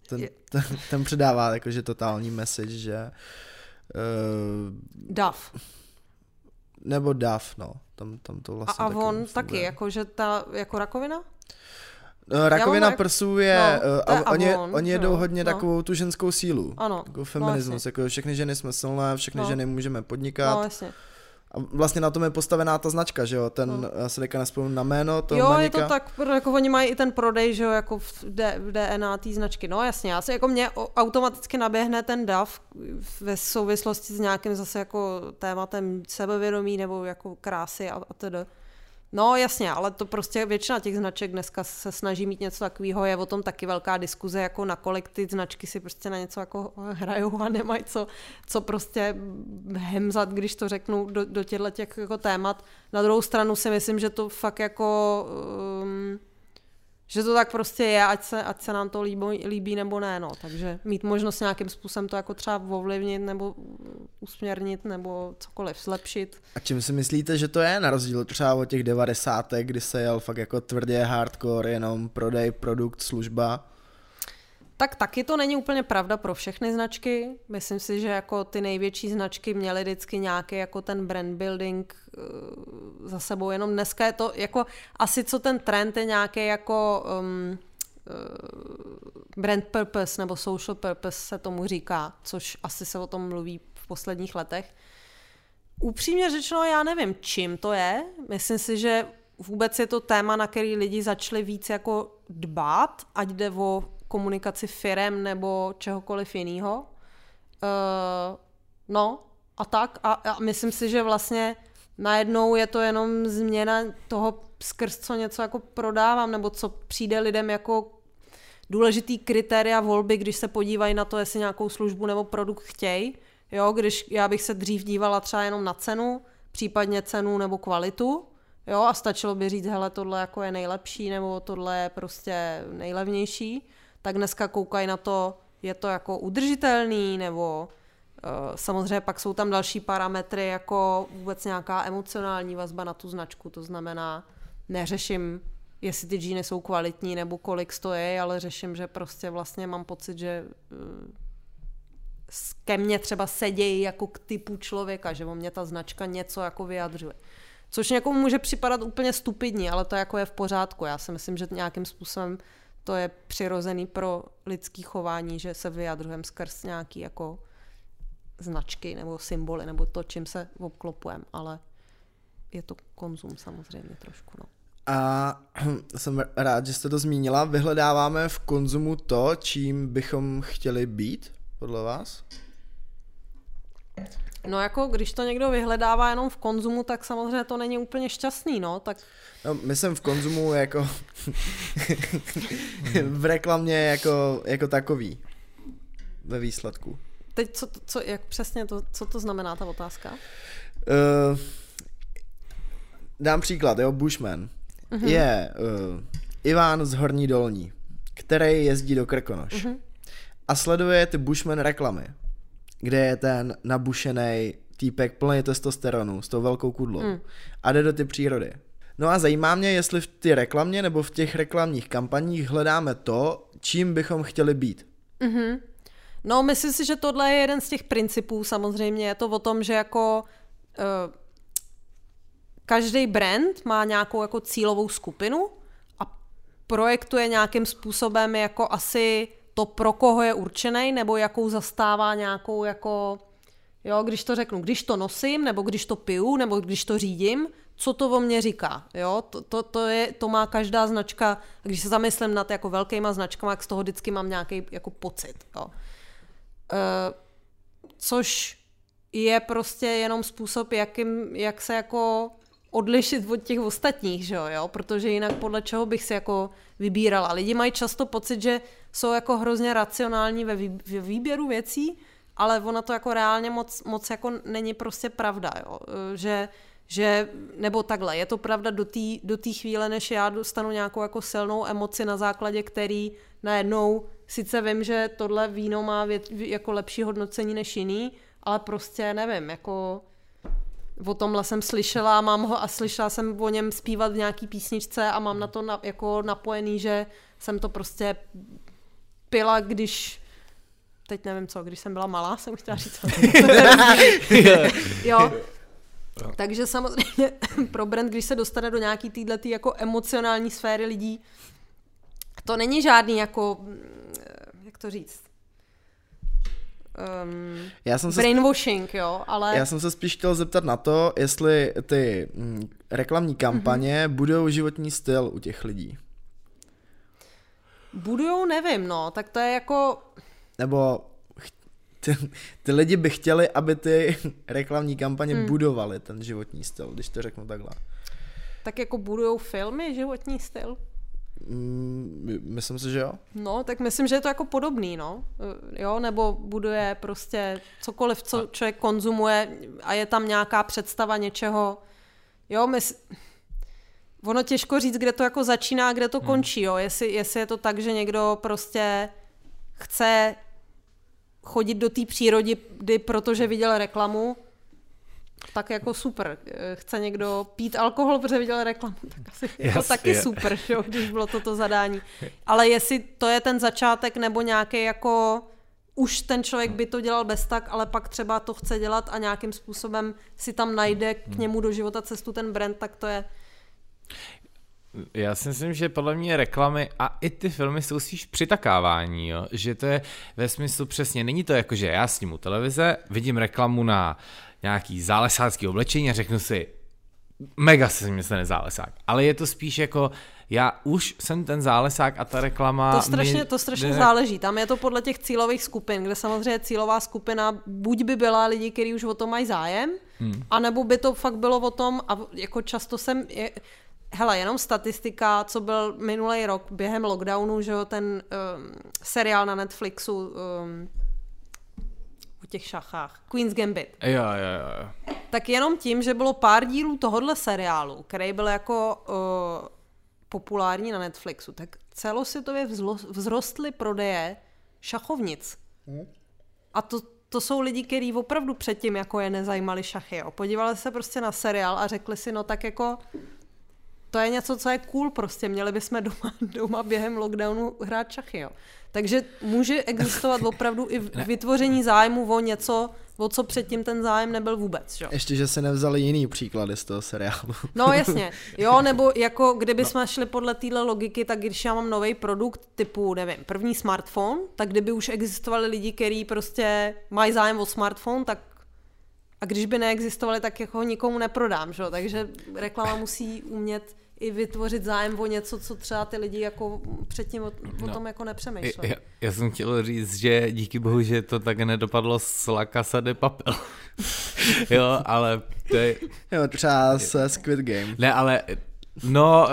Ten, ten, ten předává jakože totální message, že...
Uh, DAF.
Nebo DAF, no. Tam, tam to vlastně
A Avon taky, taky jakože ta, jako rakovina?
No, rakovina mám, prsů je, no, uh, a, oni, Avon, oni jedou no, hodně no. takovou tu ženskou sílu. Ano. Jako feminismus, no, jako všechny ženy jsme silné, všechny no. ženy můžeme podnikat. No, jasně. A vlastně na tom je postavená ta značka, že jo, ten, no. já se teďka nespomínám na jméno toho
Jo,
manika.
je to tak, jako oni mají i ten prodej, že jo, jako v, D, v DNA té značky, no jasně, já se, jako mě automaticky naběhne ten DAF ve souvislosti s nějakým zase jako tématem sebevědomí nebo jako krásy a, a tedy. No jasně, ale to prostě většina těch značek dneska se snaží mít něco takového, je o tom taky velká diskuze, jako nakolik ty značky si prostě na něco jako hrajou a nemají co, co prostě hemzat, když to řeknu do, do těchto těch jako témat. Na druhou stranu si myslím, že to fakt jako um, že to tak prostě je, ať se, ať se nám to líbí, líbí nebo ne, no. Takže mít možnost nějakým způsobem to jako třeba ovlivnit nebo usměrnit nebo cokoliv zlepšit.
A čím si myslíte, že to je na rozdíl třeba od těch 90. kdy se jel fakt jako tvrdě hardcore, jenom prodej, produkt, služba?
Tak taky to není úplně pravda pro všechny značky. Myslím si, že jako ty největší značky měly vždycky nějaký jako ten brand building uh, za sebou. Jenom dneska je to jako asi co ten trend je nějaký jako um, uh, brand purpose nebo social purpose se tomu říká, což asi se o tom mluví v posledních letech. Upřímně řečeno, já nevím, čím to je. Myslím si, že vůbec je to téma, na který lidi začali víc jako dbát, ať jde o komunikaci firem nebo čehokoliv jiného. Uh, no a tak a, a myslím si, že vlastně najednou je to jenom změna toho skrz co něco jako prodávám nebo co přijde lidem jako důležitý kritéria volby, když se podívají na to, jestli nějakou službu nebo produkt chtějí. Jo, když já bych se dřív dívala třeba jenom na cenu, případně cenu nebo kvalitu, jo, a stačilo by říct, hele, tohle jako je nejlepší, nebo tohle je prostě nejlevnější tak dneska koukají na to, je to jako udržitelný, nebo uh, samozřejmě pak jsou tam další parametry, jako vůbec nějaká emocionální vazba na tu značku, to znamená, neřeším, jestli ty džíny jsou kvalitní nebo kolik stojí, ale řeším, že prostě vlastně mám pocit, že uh, ke mně třeba sedějí jako k typu člověka, že o mě ta značka něco jako vyjadřuje. Což někomu může připadat úplně stupidní, ale to jako je v pořádku. Já si myslím, že nějakým způsobem to je přirozený pro lidský chování, že se vyjadřujeme skrz nějaký jako značky nebo symboly nebo to, čím se obklopujeme, ale je to konzum samozřejmě trošku. No.
A jsem rád, že jste to zmínila. Vyhledáváme v konzumu to, čím bychom chtěli být, podle vás?
No jako když to někdo vyhledává jenom v konzumu, tak samozřejmě to není úplně šťastný, no, tak...
No, myslím v konzumu jako v reklamě jako, jako takový. ve výsledku.
Teď co, co jak přesně to, co to znamená ta otázka?
Uh, dám příklad, jo, Bushman. Uh-huh. Je uh, Iván z Horní Dolní, který jezdí do Krkonoš. Uh-huh. A sleduje ty Bushman reklamy, kde je ten nabušený týpek plný testosteronu s tou velkou kudlou. Uh-huh. A jde do ty přírody. No a zajímá mě, jestli v ty reklamě nebo v těch reklamních kampaních hledáme to, čím bychom chtěli být.
Mm-hmm. No, myslím si, že tohle je jeden z těch principů, samozřejmě. Je to o tom, že jako uh, každý brand má nějakou jako cílovou skupinu a projektuje nějakým způsobem jako asi to, pro koho je určený, nebo jakou zastává nějakou jako, jo, když to řeknu, když to nosím, nebo když to piju, nebo když to řídím, co to o mě říká. Jo? To, to, to, je, to má každá značka, když se zamyslím nad jako velkýma značkama, jak z toho vždycky mám nějaký jako pocit. Jo? E, což je prostě jenom způsob, jakým, jak se jako odlišit od těch ostatních, že jo? protože jinak podle čeho bych si jako vybírala. Lidi mají často pocit, že jsou jako hrozně racionální ve, výběru věcí, ale ona to jako reálně moc, moc jako není prostě pravda, jo? E, že že, nebo takhle, je to pravda do té do chvíle, než já dostanu nějakou jako silnou emoci, na základě který najednou sice vím, že tohle víno má vět, jako lepší hodnocení než jiný, ale prostě nevím, jako o tomhle jsem slyšela, mám ho a slyšela jsem o něm zpívat v nějaký písničce a mám na to na, jako napojený, že jsem to prostě pila, když teď nevím co, když jsem byla malá, jsem chtěla říct. jo, takže samozřejmě pro brand, když se dostane do nějaký týhletý jako emocionální sféry lidí, to není žádný jako, jak to říct, um, já jsem se brainwashing, jo, ale...
Já jsem se spíš chtěl zeptat na to, jestli ty mm, reklamní kampaně mm-hmm. budou životní styl u těch lidí.
Budujou, nevím, no, tak to je jako...
Nebo ty, ty lidi by chtěli, aby ty reklamní kampaně hmm. budovaly ten životní styl, když to řeknu takhle.
Tak jako budujou filmy životní styl?
Mm, myslím si, že jo.
No, tak myslím, že je to jako podobný, no. Jo, nebo buduje prostě cokoliv, co člověk konzumuje a je tam nějaká představa něčeho. Jo, my, ono těžko říct, kde to jako začíná a kde to hmm. končí, jo. Jestli, jestli je to tak, že někdo prostě chce chodit do té přírody, protože viděl reklamu, tak jako super. Chce někdo pít alkohol, protože viděl reklamu, tak asi jako taky je. super, že, když bylo toto zadání. Ale jestli to je ten začátek nebo nějaký jako už ten člověk by to dělal bez tak, ale pak třeba to chce dělat a nějakým způsobem si tam najde k hmm. němu do života cestu ten brand, tak to je
já si myslím, že podle mě reklamy a i ty filmy jsou spíš přitakávání, jo? že to je ve smyslu přesně, není to jako, že já snímu televize, vidím reklamu na nějaký zálesácký oblečení a řeknu si, mega se mi stane zálesák, ale je to spíš jako, já už jsem ten zálesák a ta reklama...
To strašně, to strašně záleží. Tam je to podle těch cílových skupin, kde samozřejmě cílová skupina buď by byla lidi, kteří už o tom mají zájem, hmm. anebo by to fakt bylo o tom, a jako často jsem, je, Hele, jenom statistika, co byl minulý rok během lockdownu, že jo, ten um, seriál na Netflixu um, o těch šachách, Queen's Gambit.
Jo, jo, jo.
Tak jenom tím, že bylo pár dílů tohohle seriálu, který byl jako uh, populární na Netflixu, tak celosvětově vzrostly prodeje šachovnic. Hmm. A to, to jsou lidi, kteří opravdu předtím jako je nezajímali šachy. Jo. Podívali se prostě na seriál a řekli si, no tak jako to je něco, co je cool prostě. Měli bychom doma, doma během lockdownu hrát šachy, jo. Takže může existovat opravdu i vytvoření zájmu o něco, o co předtím ten zájem nebyl vůbec. Jo?
Ještě, že se nevzali jiný příklady z toho seriálu.
No jasně, jo, nebo jako kdyby no. jsme šli podle téhle logiky, tak když já mám nový produkt typu, nevím, první smartphone, tak kdyby už existovali lidi, kteří prostě mají zájem o smartphone, tak a když by neexistovali, tak jako ho nikomu neprodám, že? takže reklama musí umět i vytvořit zájem o něco, co třeba ty lidi jako předtím o, o no, tom jako nepřemýšleli.
Já, já jsem chtěl říct, že díky bohu, že to tak nedopadlo s La Casa de Papel. jo, ale to je...
Jo, třeba se Squid Game.
Ne, ale No,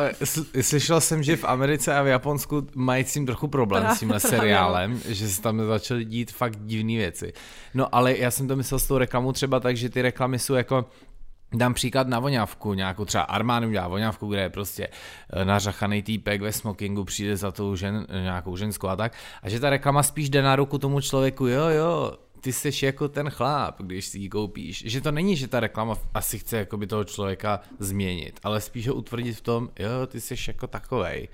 slyšel jsem, že v Americe a v Japonsku mají s tím trochu problém s tímhle seriálem, že se tam začaly dít fakt divné věci. No ale já jsem to myslel s tou reklamou třeba tak, že ty reklamy jsou jako Dám příklad na voňavku, nějakou třeba Armánu udělá voňavku, kde je prostě eh, nařachaný týpek ve smokingu, přijde za tou žen, nějakou ženskou a tak. A že ta reklama spíš jde na ruku tomu člověku, jo, jo, ty jsi jako ten chlap, když si ji koupíš. Že to není, že ta reklama asi chce jakoby toho člověka změnit, ale spíš ho utvrdit v tom, jo, ty jsi jako takovej.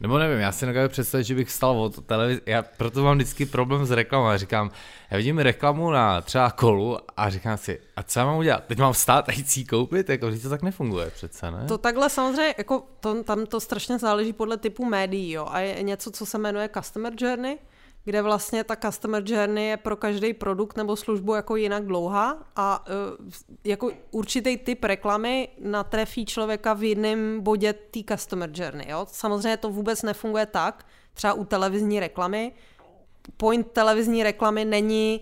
Nebo nevím, já si nedokážu představit, že bych stal od televize, já proto mám vždycky problém s reklamou, já říkám, já vidím reklamu na třeba kolu a říkám si, a co já mám udělat? Teď mám vstát a jít si koupit? Jako, že to tak nefunguje přece, ne?
To takhle samozřejmě, jako to, tam to strašně záleží podle typu médií, jo, a je něco, co se jmenuje Customer Journey, kde vlastně ta customer journey je pro každý produkt nebo službu jako jinak dlouhá a uh, jako určitý typ reklamy natrefí člověka v jiném bodě té customer journey. Jo? Samozřejmě to vůbec nefunguje tak, třeba u televizní reklamy. Point televizní reklamy není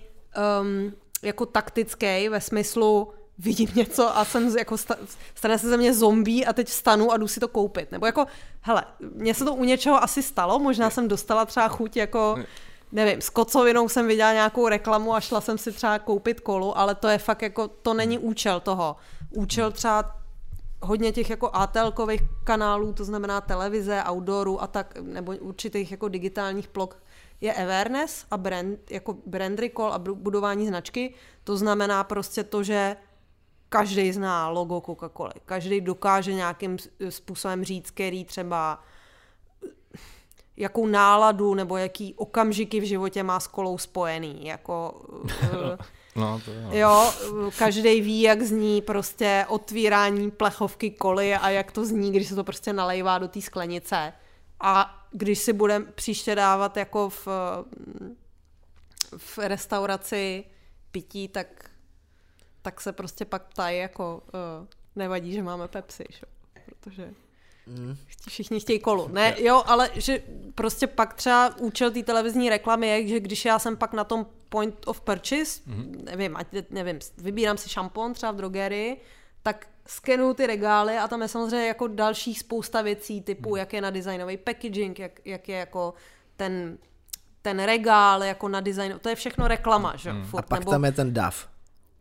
um, jako taktický ve smyslu vidím něco a jsem jako stane se ze mě zombie a teď vstanu a jdu si to koupit. Nebo jako, hele, mně se to u něčeho asi stalo, možná jsem dostala třeba chuť jako nevím, s kocovinou jsem viděla nějakou reklamu a šla jsem si třeba koupit kolu, ale to je fakt jako, to není účel toho. Účel třeba hodně těch jako ATLkových kanálů, to znamená televize, outdooru a tak, nebo určitých jako digitálních blok, je awareness a brand, jako brand recall a budování značky. To znamená prostě to, že každý zná logo Coca-Coly. Každý dokáže nějakým způsobem říct, který třeba jakou náladu nebo jaký okamžiky v životě má s kolou spojený. Jako,
no, to jo.
jo, každý ví, jak zní prostě otvírání plechovky koly a jak to zní, když se to prostě nalejvá do té sklenice. A když si budeme příště dávat jako v, v restauraci pití, tak, tak se prostě pak ptají jako uh, nevadí, že máme Pepsi, šo? protože Mm. Všichni chtějí kolu. Ne, jo, ale že prostě pak třeba účel té televizní reklamy je, že když já jsem pak na tom point of purchase, mm. nevím, ať, nevím, vybírám si šampon třeba v drogerii, tak skenuju ty regály a tam je samozřejmě jako dalších spousta věcí typu, mm. jak je na designový packaging, jak, jak je jako ten ten regál jako na design, to je všechno reklama, že? Mm.
Furt, a pak nebo... tam je ten DAF.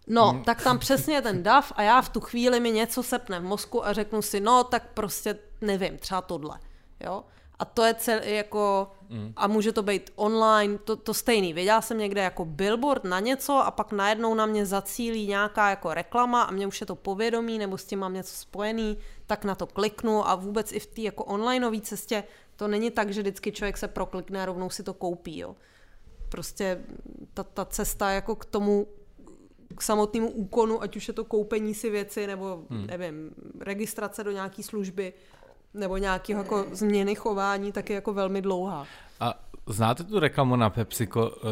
No, hmm. tak tam přesně ten dav a já v tu chvíli mi něco sepne v mozku a řeknu si, no tak prostě nevím, třeba tohle. Jo? A to je celé jako, mm. a může to být online, to, to stejný. Viděla jsem někde jako billboard na něco a pak najednou na mě zacílí nějaká jako reklama a mě už je to povědomí nebo s tím mám něco spojený, tak na to kliknu a vůbec i v té jako onlineové cestě to není tak, že vždycky člověk se proklikne a rovnou si to koupí. Jo. Prostě ta, ta cesta jako k tomu k samotnému úkonu, ať už je to koupení si věci, nebo hmm. nevím, registrace do nějaké služby, nebo nějakého jako změny chování, tak je jako velmi dlouhá.
A znáte tu reklamu na Pepsi,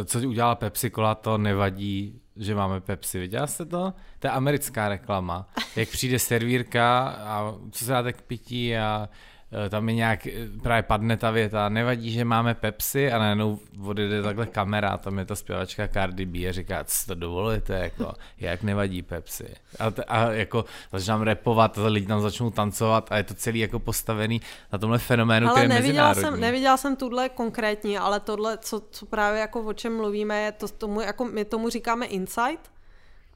co udělala Pepsi Cola, to nevadí, že máme Pepsi. Viděla jste to? To je americká reklama. Jak přijde servírka a co se dáte k pití a tam mi nějak eh, právě padne ta věta, nevadí, že máme Pepsi a najednou odjede takhle kamera tam je ta zpěvačka Cardi B a říká, co to dovolujete, jako, jak nevadí Pepsi. A, t- a jako začínám repovat, a lidi tam začnou tancovat a je to celý jako postavený na tomhle fenoménu, ale který je neviděla
jsem, neviděla jsem tuhle konkrétní, ale tohle, co, co právě jako o čem mluvíme, je to tomu, jako my tomu říkáme insight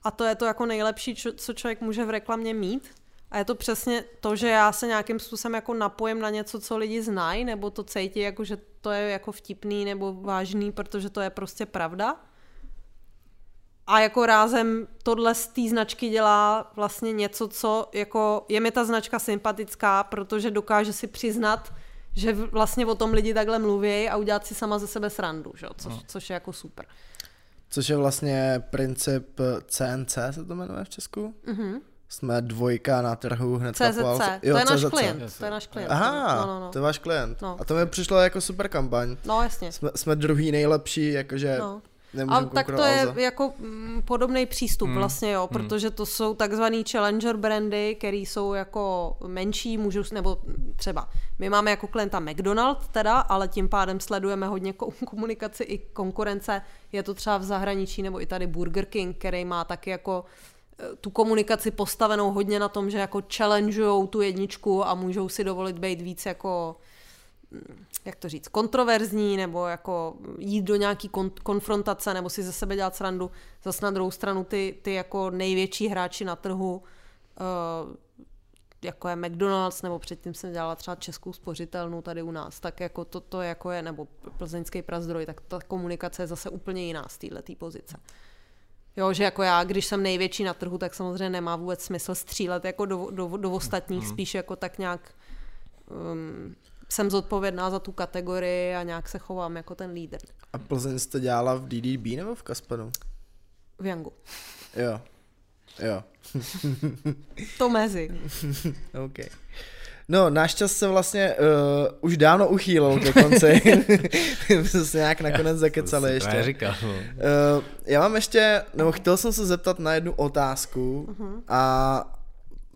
a to je to jako nejlepší, co člověk může v reklamě mít, a je to přesně to, že já se nějakým způsobem jako napojím na něco, co lidi znají, nebo to cítí, jako že to je jako vtipný nebo vážný, protože to je prostě pravda. A jako rázem tohle z té značky dělá vlastně něco, co jako je mi ta značka sympatická, protože dokáže si přiznat, že vlastně o tom lidi takhle mluví a udělat si sama ze sebe srandu, že? Což, no. což je jako super.
Což je vlastně princip CNC, se to jmenuje v Česku? Mhm jsme dvojka na trhu hned
CZC, po jo, to je CZC. náš klient, to je náš klient.
Aha, no, no, no. to je váš klient. No. A to mi přišlo jako super kampaň.
No jasně.
Jsme, jsme druhý nejlepší, jakože no.
A tak to je Alza. jako mm, podobný přístup hmm. vlastně, jo, hmm. protože to jsou takzvaný challenger brandy, které jsou jako menší, můžou, nebo třeba my máme jako klienta McDonald teda, ale tím pádem sledujeme hodně komunikaci i konkurence. Je to třeba v zahraničí nebo i tady Burger King, který má taky jako tu komunikaci postavenou hodně na tom, že jako challengeujou tu jedničku a můžou si dovolit být víc jako mm, jak to říct, kontroverzní, nebo jako jít do nějaký kon- konfrontace, nebo si ze sebe dělat srandu. Zase na druhou stranu ty, ty jako největší hráči na trhu, uh, jako je McDonald's, nebo předtím jsem dělala třeba českou spořitelnu tady u nás, tak jako toto jako je, nebo plzeňský prazdroj, tak ta komunikace je zase úplně jiná z této pozice. Jo, že jako já, když jsem největší na trhu, tak samozřejmě nemá vůbec smysl střílet jako do, do, do ostatních, mm. spíš jako tak nějak um, jsem zodpovědná za tu kategorii a nějak se chovám jako ten lídr.
A Plzeň jste dělala v DDB nebo v Kaspanu?
V Yangu.
Jo. Jo.
to mezi.
OK. No, náš čas se vlastně uh, už dávno uchýlil ke konci. My jsme se nějak nakonec zakecali ještě.
Říkal. Uh,
já mám ještě, nebo chtěl jsem se zeptat na jednu otázku uh-huh. a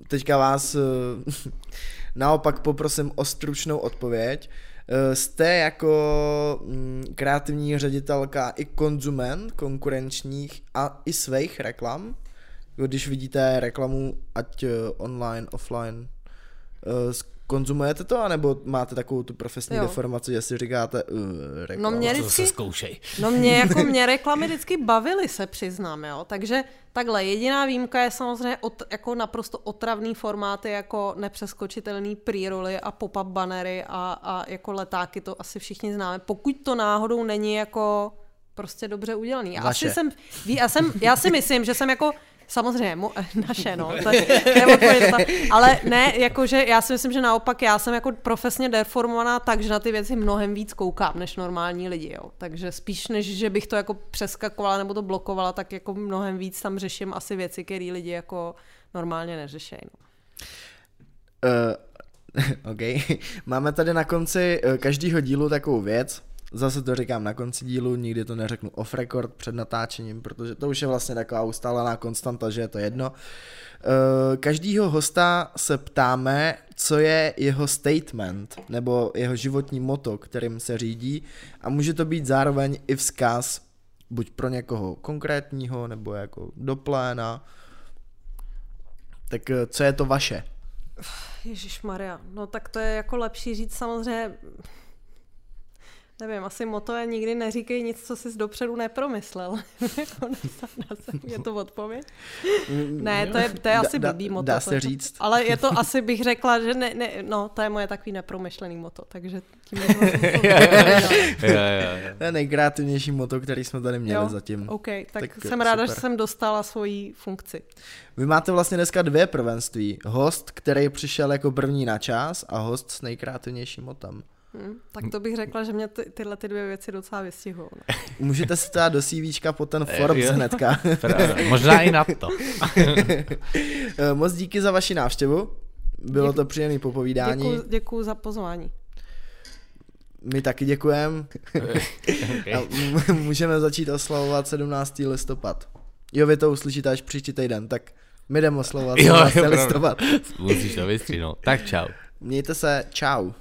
teďka vás uh, naopak poprosím o stručnou odpověď. Uh, jste jako um, kreativní ředitelka i konzument konkurenčních a i svých reklam? Když vidíte reklamu, ať uh, online, offline, konzumujete to, anebo máte takovou tu profesní jo. deformaci, že si říkáte uh, reklama?
No mě vždycky, zkoušej. No mě, jako mě reklamy vždycky bavily, se přiznám, jo. Takže takhle, jediná výjimka je samozřejmě od, jako naprosto otravný formáty, jako nepřeskočitelný pre a pop-up bannery a, a jako letáky, to asi všichni známe. Pokud to náhodou není jako prostě dobře udělaný. Já, asi jsem, já, jsem, já si myslím, že jsem jako Samozřejmě, mu, naše, no. To, to, ale ne, jakože já si myslím, že naopak já jsem jako profesně deformovaná tak, že na ty věci mnohem víc koukám než normální lidi, jo. Takže spíš než, že bych to jako přeskakovala nebo to blokovala, tak jako mnohem víc tam řeším asi věci, které lidi jako normálně neřešejí. No.
Uh, OK. Máme tady na konci eh, každého dílu takovou věc, Zase to říkám na konci dílu, nikdy to neřeknu off record před natáčením, protože to už je vlastně taková ustálená konstanta, že je to jedno. Eh, každýho hosta se ptáme, co je jeho statement nebo jeho životní moto, kterým se řídí a může to být zároveň i vzkaz buď pro někoho konkrétního nebo jako do pléna. Tak eh, co je to vaše?
Ježíš Maria, no tak to je jako lepší říct samozřejmě Nevím, asi moto je nikdy neříkej nic, co jsi dopředu nepromyslel. je to odpověď? Ne, to je, to je asi
da,
blbý moto.
Dá se říct.
Ale je to asi, bych řekla, že ne, ne, no, to je moje takový nepromyšlený moto, takže tím
To je nejkreativnější moto, který jsme tady měli jo? zatím.
OK, tak, tak jsem ráda, super. že jsem dostala svoji funkci.
Vy máte vlastně dneska dvě prvenství. Host, který přišel jako první na čas a host s nejkreativnějším motem.
Hmm, tak to bych řekla, že mě ty, tyhle ty dvě věci docela vystihují. No.
Můžete si dát do CVčka po ten Forbes jo. hnedka.
Možná i na to.
Eh, moc díky za vaši návštěvu. Bylo děkuji. to příjemné popovídání.
Děkuji, děkuji za pozvání.
My taky děkujeme. okay. můžeme začít oslavovat 17. listopad. Jo, vy to uslyšíte až příští týden, tak my jdeme oslavovat 17. listopad.
Musíš to vystříhnout. Tak čau.
Mějte se, čau.